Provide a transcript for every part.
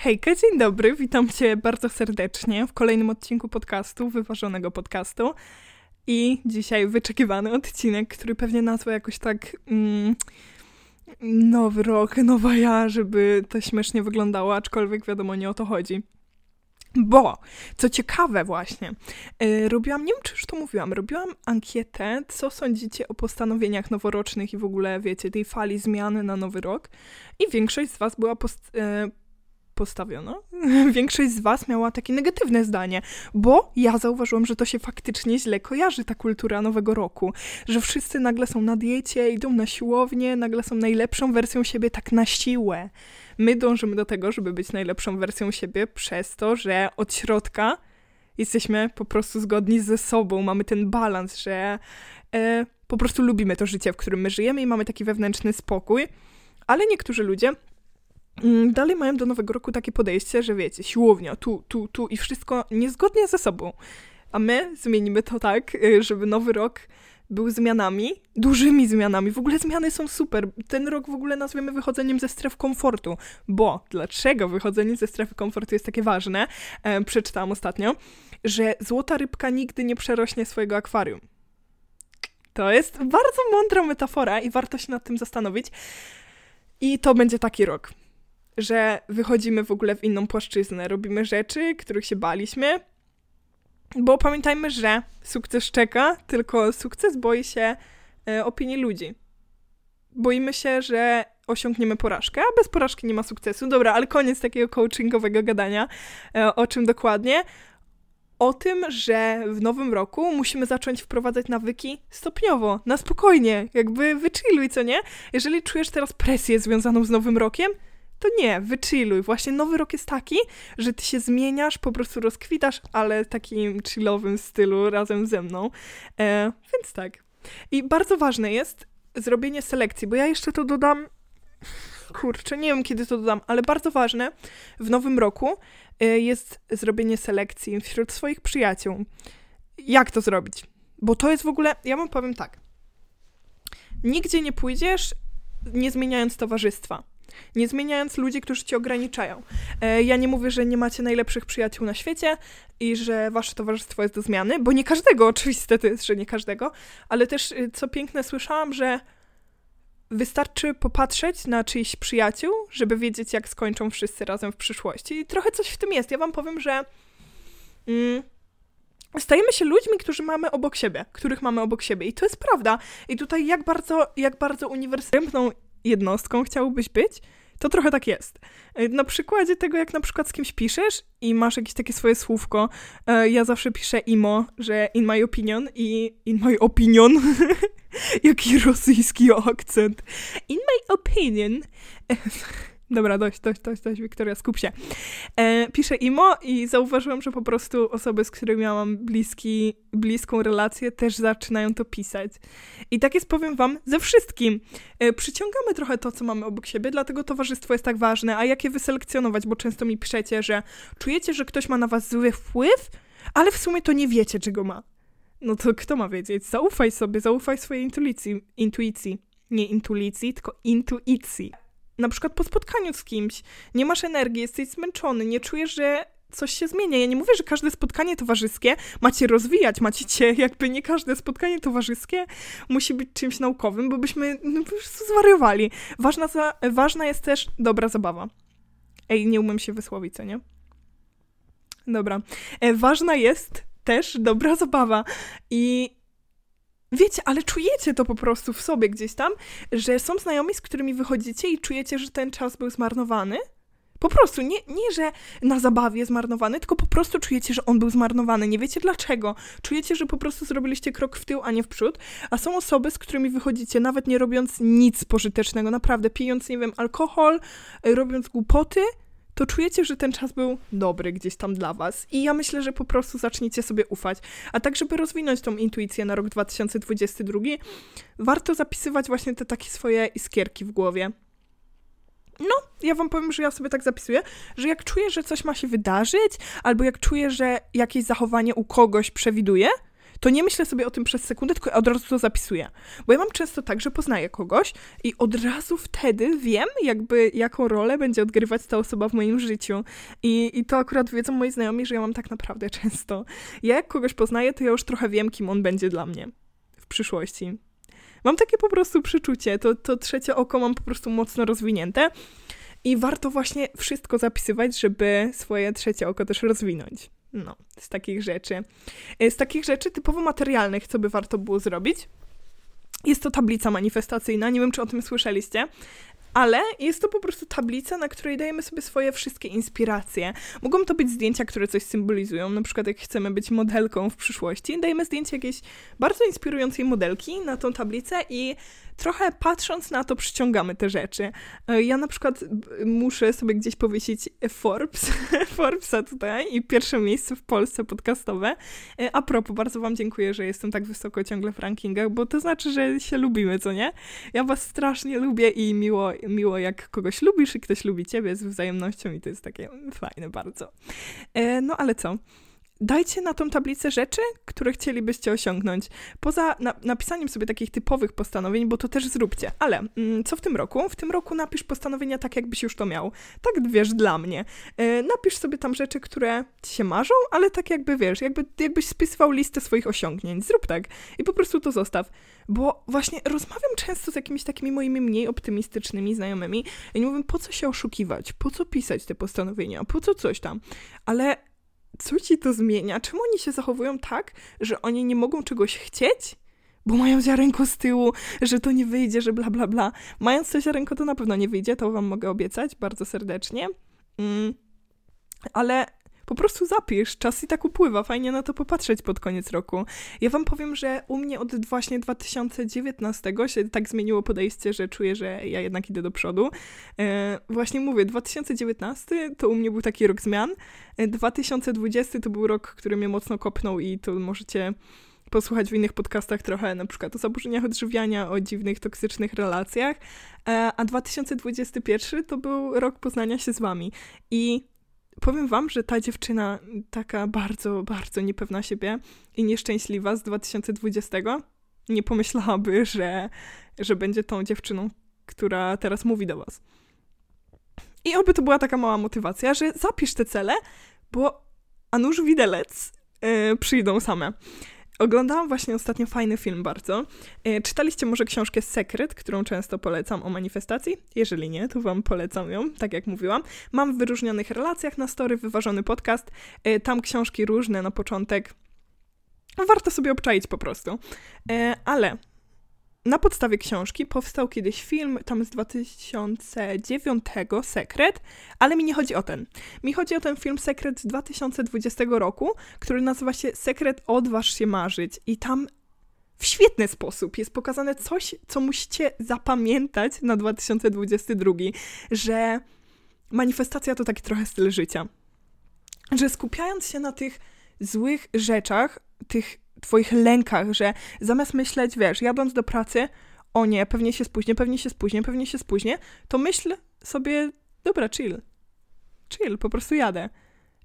Hejka, dzień dobry, witam Cię bardzo serdecznie w kolejnym odcinku podcastu, wyważonego podcastu. I dzisiaj wyczekiwany odcinek, który pewnie nazwę jakoś tak mm, nowy rok, nowa ja, żeby to śmiesznie wyglądało, aczkolwiek wiadomo, nie o to chodzi. Bo, co ciekawe właśnie, yy, robiłam, nie wiem czy już to mówiłam, robiłam ankietę, co sądzicie o postanowieniach noworocznych i w ogóle, wiecie, tej fali zmiany na nowy rok. I większość z was była post, yy, postawiono, większość z Was miała takie negatywne zdanie, bo ja zauważyłam, że to się faktycznie źle kojarzy, ta kultura Nowego Roku, że wszyscy nagle są na diecie, idą na siłownię, nagle są najlepszą wersją siebie tak na siłę. My dążymy do tego, żeby być najlepszą wersją siebie przez to, że od środka jesteśmy po prostu zgodni ze sobą, mamy ten balans, że e, po prostu lubimy to życie, w którym my żyjemy i mamy taki wewnętrzny spokój, ale niektórzy ludzie dalej mają do nowego roku takie podejście, że wiecie, siłownia, tu, tu, tu i wszystko niezgodnie ze sobą. A my zmienimy to tak, y, żeby nowy rok był zmianami, dużymi zmianami. W ogóle zmiany są super. Ten rok w ogóle nazwiemy wychodzeniem ze stref komfortu. Bo dlaczego wychodzenie ze strefy komfortu jest takie ważne? E, przeczytałam ostatnio, że złota rybka nigdy nie przerośnie swojego akwarium. To jest bardzo mądra metafora i warto się nad tym zastanowić. I to będzie taki rok że wychodzimy w ogóle w inną płaszczyznę, robimy rzeczy, których się baliśmy, bo pamiętajmy, że sukces czeka, tylko sukces boi się e, opinii ludzi. Boimy się, że osiągniemy porażkę, a bez porażki nie ma sukcesu. Dobra, ale koniec takiego coachingowego gadania. E, o czym dokładnie? O tym, że w nowym roku musimy zacząć wprowadzać nawyki stopniowo, na spokojnie, jakby wychilluj, co nie? Jeżeli czujesz teraz presję związaną z nowym rokiem, to nie, wychilluj. Właśnie nowy rok jest taki, że ty się zmieniasz, po prostu rozkwitasz, ale takim chillowym stylu razem ze mną. E, więc tak. I bardzo ważne jest zrobienie selekcji, bo ja jeszcze to dodam. Kurczę, nie wiem kiedy to dodam, ale bardzo ważne w nowym roku e, jest zrobienie selekcji wśród swoich przyjaciół. Jak to zrobić? Bo to jest w ogóle, ja wam powiem tak. Nigdzie nie pójdziesz, nie zmieniając towarzystwa nie zmieniając ludzi, którzy cię ograniczają. E, ja nie mówię, że nie macie najlepszych przyjaciół na świecie i że wasze towarzystwo jest do zmiany, bo nie każdego, oczywiste to jest, że nie każdego, ale też, y, co piękne, słyszałam, że wystarczy popatrzeć na czyichś przyjaciół, żeby wiedzieć, jak skończą wszyscy razem w przyszłości. I trochę coś w tym jest. Ja wam powiem, że mm, stajemy się ludźmi, którzy mamy obok siebie, których mamy obok siebie. I to jest prawda. I tutaj jak bardzo, jak bardzo uniwersalną jednostką chciałbyś być, to trochę tak jest. E, na przykładzie tego, jak na przykład z kimś piszesz i masz jakieś takie swoje słówko, e, ja zawsze piszę imo, że in my opinion i in my opinion, jaki rosyjski akcent, in my opinion, Dobra, dość, dość, dość, dość, Wiktoria, skup się. E, piszę imo i zauważyłam, że po prostu osoby, z którymi miałam bliski, bliską relację, też zaczynają to pisać. I tak jest, powiem wam, ze wszystkim. E, przyciągamy trochę to, co mamy obok siebie, dlatego towarzystwo jest tak ważne. A jak je wyselekcjonować, bo często mi piszecie, że czujecie, że ktoś ma na was zły wpływ, ale w sumie to nie wiecie, czego ma. No to kto ma wiedzieć? Zaufaj sobie, zaufaj swojej intuicji. Intuicji. Nie intuicji, tylko intuicji na przykład po spotkaniu z kimś, nie masz energii, jesteś zmęczony, nie czujesz, że coś się zmienia. Ja nie mówię, że każde spotkanie towarzyskie macie rozwijać, macie cię, jakby nie każde spotkanie towarzyskie musi być czymś naukowym, bo byśmy no, po prostu zwariowali. Ważna, za, ważna jest też dobra zabawa. Ej, nie umiem się wysłowić, co nie? Dobra. E, ważna jest też dobra zabawa. I Wiecie, ale czujecie to po prostu w sobie gdzieś tam, że są znajomi, z którymi wychodzicie i czujecie, że ten czas był zmarnowany? Po prostu, nie, nie, że na zabawie zmarnowany, tylko po prostu czujecie, że on był zmarnowany. Nie wiecie dlaczego. Czujecie, że po prostu zrobiliście krok w tył, a nie w przód. A są osoby, z którymi wychodzicie, nawet nie robiąc nic pożytecznego, naprawdę, pijąc, nie wiem, alkohol, robiąc głupoty, to czujecie, że ten czas był dobry gdzieś tam dla was. I ja myślę, że po prostu zaczniecie sobie ufać. A tak, żeby rozwinąć tą intuicję na rok 2022, warto zapisywać właśnie te takie swoje iskierki w głowie. No, ja wam powiem, że ja sobie tak zapisuję, że jak czuję, że coś ma się wydarzyć, albo jak czuję, że jakieś zachowanie u kogoś przewiduje, to nie myślę sobie o tym przez sekundę, tylko od razu to zapisuję. Bo ja mam często tak, że poznaję kogoś i od razu wtedy wiem, jakby jaką rolę będzie odgrywać ta osoba w moim życiu. I, i to akurat wiedzą moi znajomi, że ja mam tak naprawdę często. Ja jak kogoś poznaję, to ja już trochę wiem, kim on będzie dla mnie w przyszłości. Mam takie po prostu przeczucie, to, to trzecie oko mam po prostu mocno rozwinięte i warto właśnie wszystko zapisywać, żeby swoje trzecie oko też rozwinąć. No, z takich rzeczy. E, z takich rzeczy typowo materialnych, co by warto było zrobić, jest to tablica manifestacyjna. Nie wiem, czy o tym słyszeliście, ale jest to po prostu tablica, na której dajemy sobie swoje wszystkie inspiracje. Mogą to być zdjęcia, które coś symbolizują, na przykład jak chcemy być modelką w przyszłości, dajemy zdjęcie jakiejś bardzo inspirującej modelki na tą tablicę i trochę patrząc na to przyciągamy te rzeczy. E, ja na przykład muszę sobie gdzieś powiesić Forbes, Forbesa tutaj i pierwsze miejsce w Polsce podcastowe. E, a propos, bardzo wam dziękuję, że jestem tak wysoko ciągle w rankingach, bo to znaczy, że się lubimy, co nie? Ja was strasznie lubię i miło, miło jak kogoś lubisz i ktoś lubi ciebie z wzajemnością i to jest takie fajne bardzo. E, no ale co? Dajcie na tą tablicę rzeczy, które chcielibyście osiągnąć. Poza na napisaniem sobie takich typowych postanowień, bo to też zróbcie. Ale mm, co w tym roku? W tym roku napisz postanowienia tak, jakbyś już to miał. Tak, wiesz, dla mnie. Yy, napisz sobie tam rzeczy, które ci się marzą, ale tak jakby, wiesz, jakby, jakbyś spisywał listę swoich osiągnięć. Zrób tak i po prostu to zostaw. Bo właśnie rozmawiam często z jakimiś takimi moimi mniej optymistycznymi znajomymi i mówię, po co się oszukiwać, po co pisać te postanowienia, po co coś tam. Ale co ci to zmienia? Czemu oni się zachowują tak, że oni nie mogą czegoś chcieć? Bo mają ziarenko z tyłu, że to nie wyjdzie, że bla bla bla. Mając to ziarenko, to na pewno nie wyjdzie, to wam mogę obiecać bardzo serdecznie. Mm. Ale po prostu zapisz, czas i tak upływa, fajnie na to popatrzeć pod koniec roku. Ja wam powiem, że u mnie od właśnie 2019 się tak zmieniło podejście, że czuję, że ja jednak idę do przodu. E, właśnie mówię, 2019 to u mnie był taki rok zmian, 2020 e, to był rok, który mnie mocno kopnął i to możecie posłuchać w innych podcastach trochę na przykład o zaburzeniach odżywiania, o dziwnych, toksycznych relacjach, e, a 2021 to był rok poznania się z wami. I powiem wam, że ta dziewczyna taka bardzo, bardzo niepewna siebie i nieszczęśliwa z 2020 nie pomyślałaby, że, że będzie tą dziewczyną, która teraz mówi do was. I oby to była taka mała motywacja, że zapisz te cele, bo a nuż widelec yy, przyjdą same. Oglądałam właśnie ostatnio fajny film bardzo. E, czytaliście może książkę Sekret, którą często polecam o manifestacji? Jeżeli nie, to wam polecam ją, tak jak mówiłam. Mam w wyróżnionych relacjach na story wyważony podcast. E, tam książki różne na początek. Warto sobie obczaić po prostu. E, ale na podstawie książki powstał kiedyś film, tam z 2009, Sekret, ale mi nie chodzi o ten. Mi chodzi o ten film Sekret z 2020 roku, który nazywa się Sekret Odważ się marzyć i tam w świetny sposób jest pokazane coś, co musicie zapamiętać na 2022, że manifestacja to taki trochę styl życia. Że skupiając się na tych złych rzeczach, tych twoich lękach, że zamiast myśleć, wiesz, jadąc do pracy, o nie, pewnie się spóźnię, pewnie się spóźnię, pewnie się spóźnię, to myśl sobie, dobra, chill. Chill, po prostu jadę.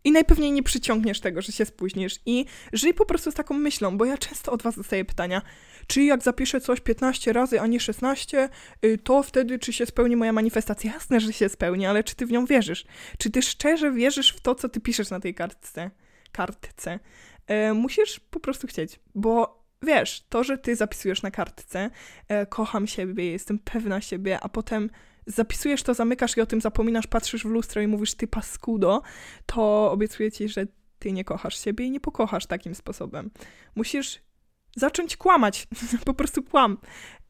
I najpewniej nie przyciągniesz tego, że się spóźnisz. I żyj po prostu z taką myślą, bo ja często od was dostaję pytania, czy jak zapiszę coś 15 razy, a nie 16, y, to wtedy czy się spełni moja manifestacja? Jasne, że się spełni, ale czy ty w nią wierzysz? Czy ty szczerze wierzysz w to, co ty piszesz na tej kartce? Kartce. E, musisz po prostu chcieć, bo wiesz, to, że ty zapisujesz na kartce, e, kocham siebie, jestem pewna siebie, a potem zapisujesz to, zamykasz i o tym zapominasz, patrzysz w lustro i mówisz ty paskudo, to obiecuję ci, że ty nie kochasz siebie i nie pokochasz takim sposobem. Musisz zacząć kłamać, po prostu kłam.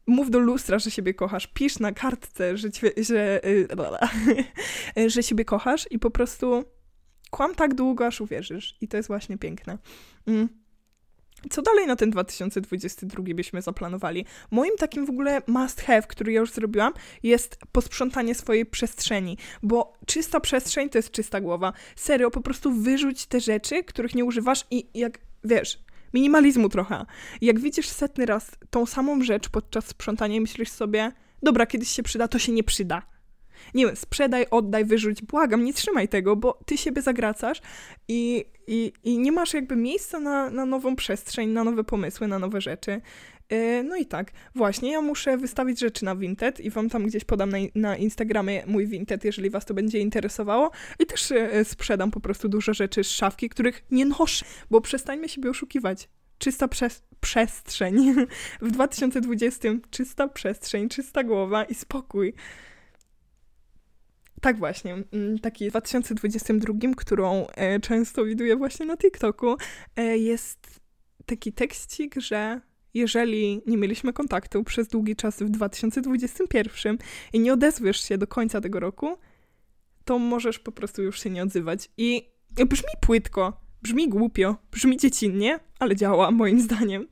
Mów do lustra, że siebie kochasz, pisz na kartce, że, że, yy, że siebie kochasz i po prostu kłam tak długo, aż uwierzysz. I to jest właśnie piękne. Mm. Co dalej na ten 2022 byśmy zaplanowali? Moim takim w ogóle must have, który ja już zrobiłam, jest posprzątanie swojej przestrzeni, bo czysta przestrzeń to jest czysta głowa. Serio, po prostu wyrzuć te rzeczy, których nie używasz i jak, wiesz, minimalizmu trochę. Jak widzisz setny raz tą samą rzecz podczas sprzątania myślisz sobie, dobra, kiedyś się przyda, to się nie przyda Nie wiem, sprzedaj, oddaj, wyrzuć, błagam, nie trzymaj tego, bo ty siebie zagracasz i, i, i nie masz jakby miejsca na, na nową przestrzeń, na nowe pomysły, na nowe rzeczy. E, no i tak, właśnie, ja muszę wystawić rzeczy na Vinted i wam tam gdzieś podam na, na Instagramie mój Vinted, jeżeli was to będzie interesowało. I też e, sprzedam po prostu dużo rzeczy z szafki, których nie noszę, bo przestańmy siebie oszukiwać. Czysta przez przestrzeń. W 2020 czysta przestrzeń, czysta głowa i spokój. Tak właśnie, mm, taki w 2022, którą e, często widuję właśnie na TikToku, jest taki tekścik, że jeżeli nie mieliśmy kontaktu przez długi czas w 2021 i nie odezwiesz się do końca tego roku, to możesz po prostu już się nie odzywać. I brzmi płytko, brzmi głupio, brzmi dziecinnie, ale działa moim zdaniem.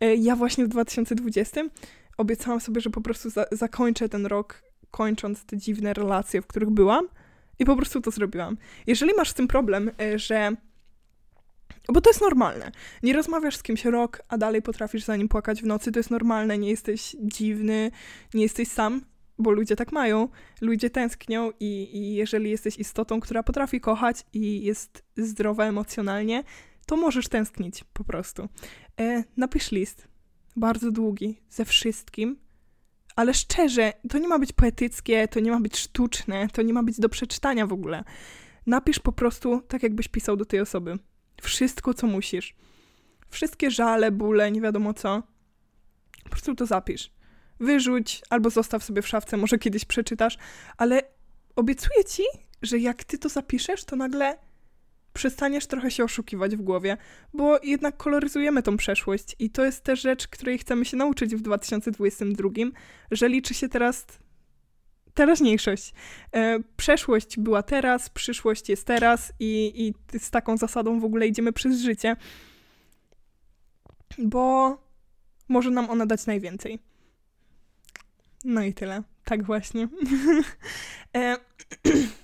E, ja właśnie w 2020 obiecałam sobie, że po prostu za zakończę ten rok kończąc te dziwne relacje, w których byłam i po prostu to zrobiłam. Jeżeli masz z tym problem, e, że bo to jest normalne. Nie rozmawiasz z kimś rok, a dalej potrafisz za nim płakać w nocy. To jest normalne, nie jesteś dziwny, nie jesteś sam, bo ludzie tak mają. Ludzie tęsknią i, i jeżeli jesteś istotą, która potrafi kochać i jest zdrowa emocjonalnie, to możesz tęsknić po prostu. E, napisz list, bardzo długi, ze wszystkim, ale szczerze, to nie ma być poetyckie, to nie ma być sztuczne, to nie ma być do przeczytania w ogóle. Napisz po prostu tak, jakbyś pisał do tej osoby. Wszystko, co musisz. Wszystkie żale, bóle, nie wiadomo co. Po prostu to zapisz. Wyrzuć albo zostaw sobie w szafce, może kiedyś przeczytasz, ale obiecuję ci, że jak ty to zapiszesz, to nagle przestaniesz trochę się oszukiwać w głowie, bo jednak koloryzujemy tą przeszłość i to jest też rzecz, której chcemy się nauczyć w 2022, że liczy się teraz teraźniejszość. E, przeszłość była teraz, przyszłość jest teraz i, i z taką zasadą w ogóle idziemy przez życie, bo może nam ona dać najwięcej. No i tyle. Tak właśnie.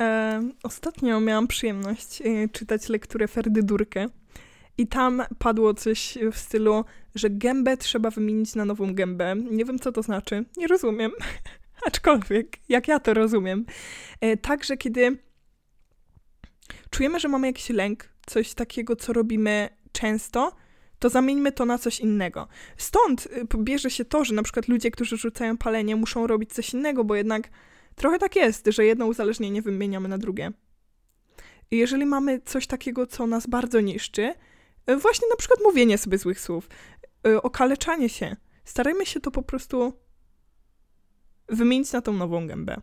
e, ostatnio miałam przyjemność e, czytać lekturę Ferdy Durkę. I tam padło coś w stylu, że gębę trzeba wymienić na nową gębę. Nie wiem, co to znaczy. Nie rozumiem. Aczkolwiek, jak ja to rozumiem. E, także kiedy czujemy, że mamy jakiś lęk, coś takiego, co robimy często, to zamieńmy to na coś innego. Stąd y, bierze się to, że na przykład ludzie, którzy rzucają palenie, muszą robić coś innego, bo jednak trochę tak jest, że jedno uzależnienie wymieniamy na drugie. Jeżeli mamy coś takiego, co nas bardzo niszczy, E, właśnie na przykład mówienie sobie złych słów, e, okaleczanie się. Starajmy się to po prostu wymienić na tą nową gębę.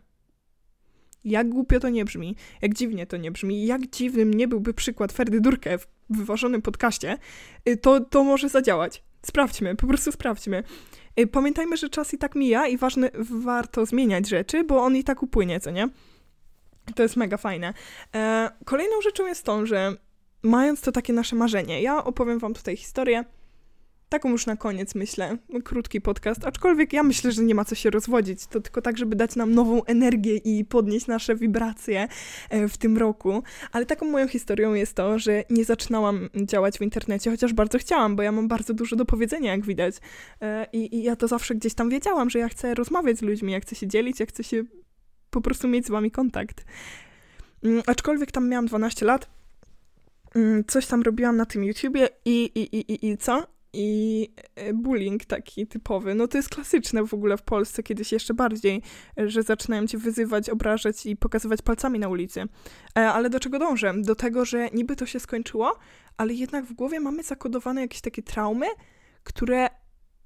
Jak głupio to nie brzmi, jak dziwnie to nie brzmi, jak dziwnym nie byłby przykład Ferdy Durkę w wyważonym podcaście, e, to, to może zadziałać. Sprawdźmy, po prostu sprawdźmy. Pamiętajmy, że czas i tak mija i ważne, warto zmieniać rzeczy, bo on i tak upłynie, co nie? To jest mega fajne. Kolejną rzeczą jest to, że mając to takie nasze marzenie. Ja opowiem wam tutaj historię, taką już na koniec myślę, krótki podcast, aczkolwiek ja myślę, że nie ma co się rozwodzić, to tylko tak, żeby dać nam nową energię i podnieść nasze wibracje e, w tym roku, ale taką moją historią jest to, że nie zaczynałam działać w internecie, chociaż bardzo chciałam, bo ja mam bardzo dużo do powiedzenia, jak widać. E, i, i ja to zawsze gdzieś tam wiedziałam, że ja chcę rozmawiać z ludźmi, ja chcę się dzielić, ja chcę się po prostu mieć z wami kontakt. Mm, aczkolwiek tam miałam 12 lat, Mm, coś tam robiłam na tym YouTubie i, i, i, i, i co? I e, bullying taki typowy. No to jest klasyczne w ogóle w Polsce, kiedyś jeszcze bardziej, że zaczynają cię wyzywać, obrażać i pokazywać palcami na ulicy. E, ale do czego dążę? Do tego, że niby to się skończyło, ale jednak w głowie mamy zakodowane jakieś takie traumy, które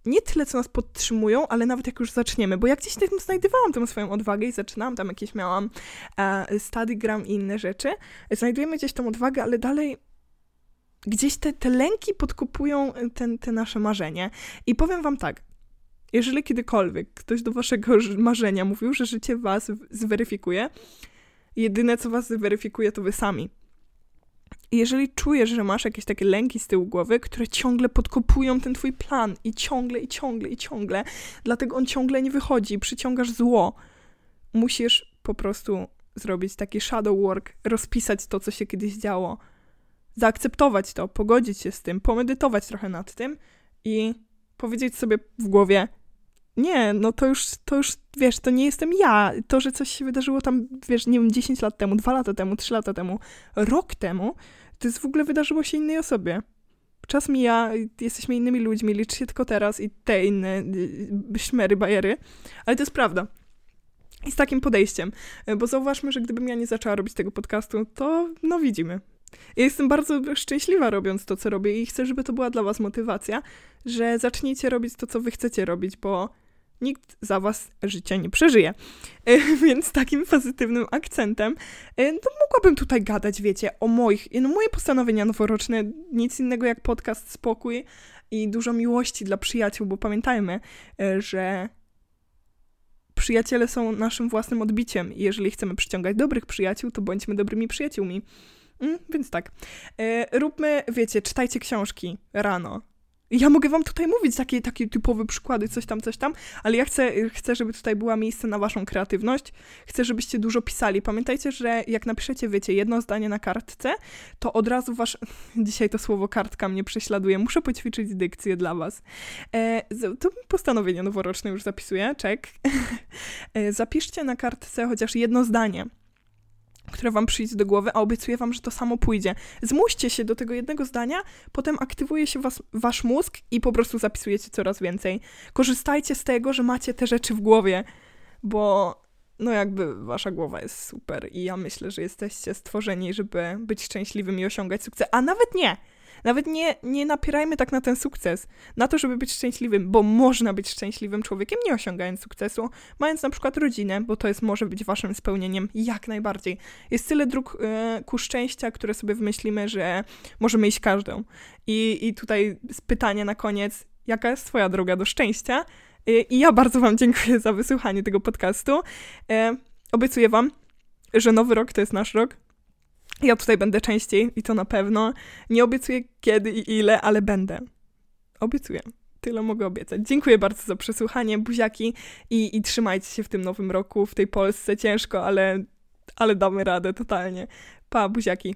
nie tyle, co nas podtrzymują, ale nawet jak już zaczniemy, bo jak gdzieś tam znajdowałam tą swoją odwagę i zaczynałam, tam jakieś miałam e, studygram i inne rzeczy, znajdujemy gdzieś tą odwagę, ale dalej gdzieś te, te lęki podkupują ten, te nasze marzenie. I powiem wam tak, jeżeli kiedykolwiek ktoś do waszego marzenia mówił, że życie was zweryfikuje, jedyne, co was zweryfikuje, to wy sami. I jeżeli czujesz, że masz jakieś takie lęki z tyłu głowy, które ciągle podkopują ten twój plan i ciągle, i ciągle, i ciągle, dlatego on ciągle nie wychodzi, przyciągasz zło, musisz po prostu zrobić taki shadow work, rozpisać to, co się kiedyś działo, zaakceptować to, pogodzić się z tym, pomedytować trochę nad tym i powiedzieć sobie w głowie: nie, no to już, to już, wiesz, to nie jestem ja. To, że coś się wydarzyło tam, wiesz, nie wiem, 10 lat temu, 2 lata temu, 3 lata temu, rok temu, to jest w ogóle wydarzyło się innej osobie. Czas mija, jesteśmy innymi ludźmi, liczy się tylko teraz i te inne y, szmery, bajery, ale to jest prawda. I z takim podejściem, bo zauważmy, że gdybym ja nie zaczęła robić tego podcastu, to no widzimy. Ja jestem bardzo szczęśliwa robiąc to, co robię i chcę, żeby to była dla was motywacja, że zacznijcie robić to, co wy chcecie robić, bo nikt za was życia nie przeżyje. E, więc takim pozytywnym akcentem e, no mogłabym tutaj gadać, wiecie, o moich, no moje postanowienia noworoczne, nic innego jak podcast Spokój i dużo miłości dla przyjaciół, bo pamiętajmy, e, że przyjaciele są naszym własnym odbiciem i jeżeli chcemy przyciągać dobrych przyjaciół, to bądźmy dobrymi przyjaciółmi. Mm, więc tak. E, róbmy, wiecie, czytajcie książki rano. Ja mogę wam tutaj mówić takie, takie typowe przykłady, coś tam, coś tam, ale ja chcę, chcę, żeby tutaj była miejsce na waszą kreatywność. Chcę, żebyście dużo pisali. Pamiętajcie, że jak napiszecie, wiecie, jedno zdanie na kartce, to od razu wasz... Dzisiaj to słowo kartka mnie prześladuje. Muszę poćwiczyć dykcję dla was. E, to postanowienie noworoczne już zapisuję, czek. e, zapiszcie na kartce chociaż jedno zdanie które wam przyjdzie do głowy, a obiecuję wam, że to samo pójdzie. Zmuście się do tego jednego zdania, potem aktywuje się was, wasz mózg i po prostu zapisujecie coraz więcej. Korzystajcie z tego, że macie te rzeczy w głowie, bo no jakby wasza głowa jest super i ja myślę, że jesteście stworzeni, żeby być szczęśliwym i osiągać sukces, a nawet nie! Nawet nie, nie napierajmy tak na ten sukces, na to, żeby być szczęśliwym, bo można być szczęśliwym człowiekiem, nie osiągając sukcesu, mając na przykład rodzinę, bo to jest może być waszym spełnieniem jak najbardziej. Jest tyle dróg y, ku szczęścia, które sobie wymyślimy, że możemy iść każdą. I, i tutaj pytanie na koniec, jaka jest twoja droga do szczęścia? Y, I ja bardzo wam dziękuję za wysłuchanie tego podcastu. Y, obiecuję wam, że nowy rok to jest nasz rok, ja tutaj będę częściej i to na pewno. Nie obiecuję kiedy i ile, ale będę. Obiecuję. Tyle mogę obiecać. Dziękuję bardzo za przesłuchanie, buziaki i, i trzymajcie się w tym nowym roku, w tej Polsce. Ciężko, ale, ale damy radę totalnie. Pa, buziaki.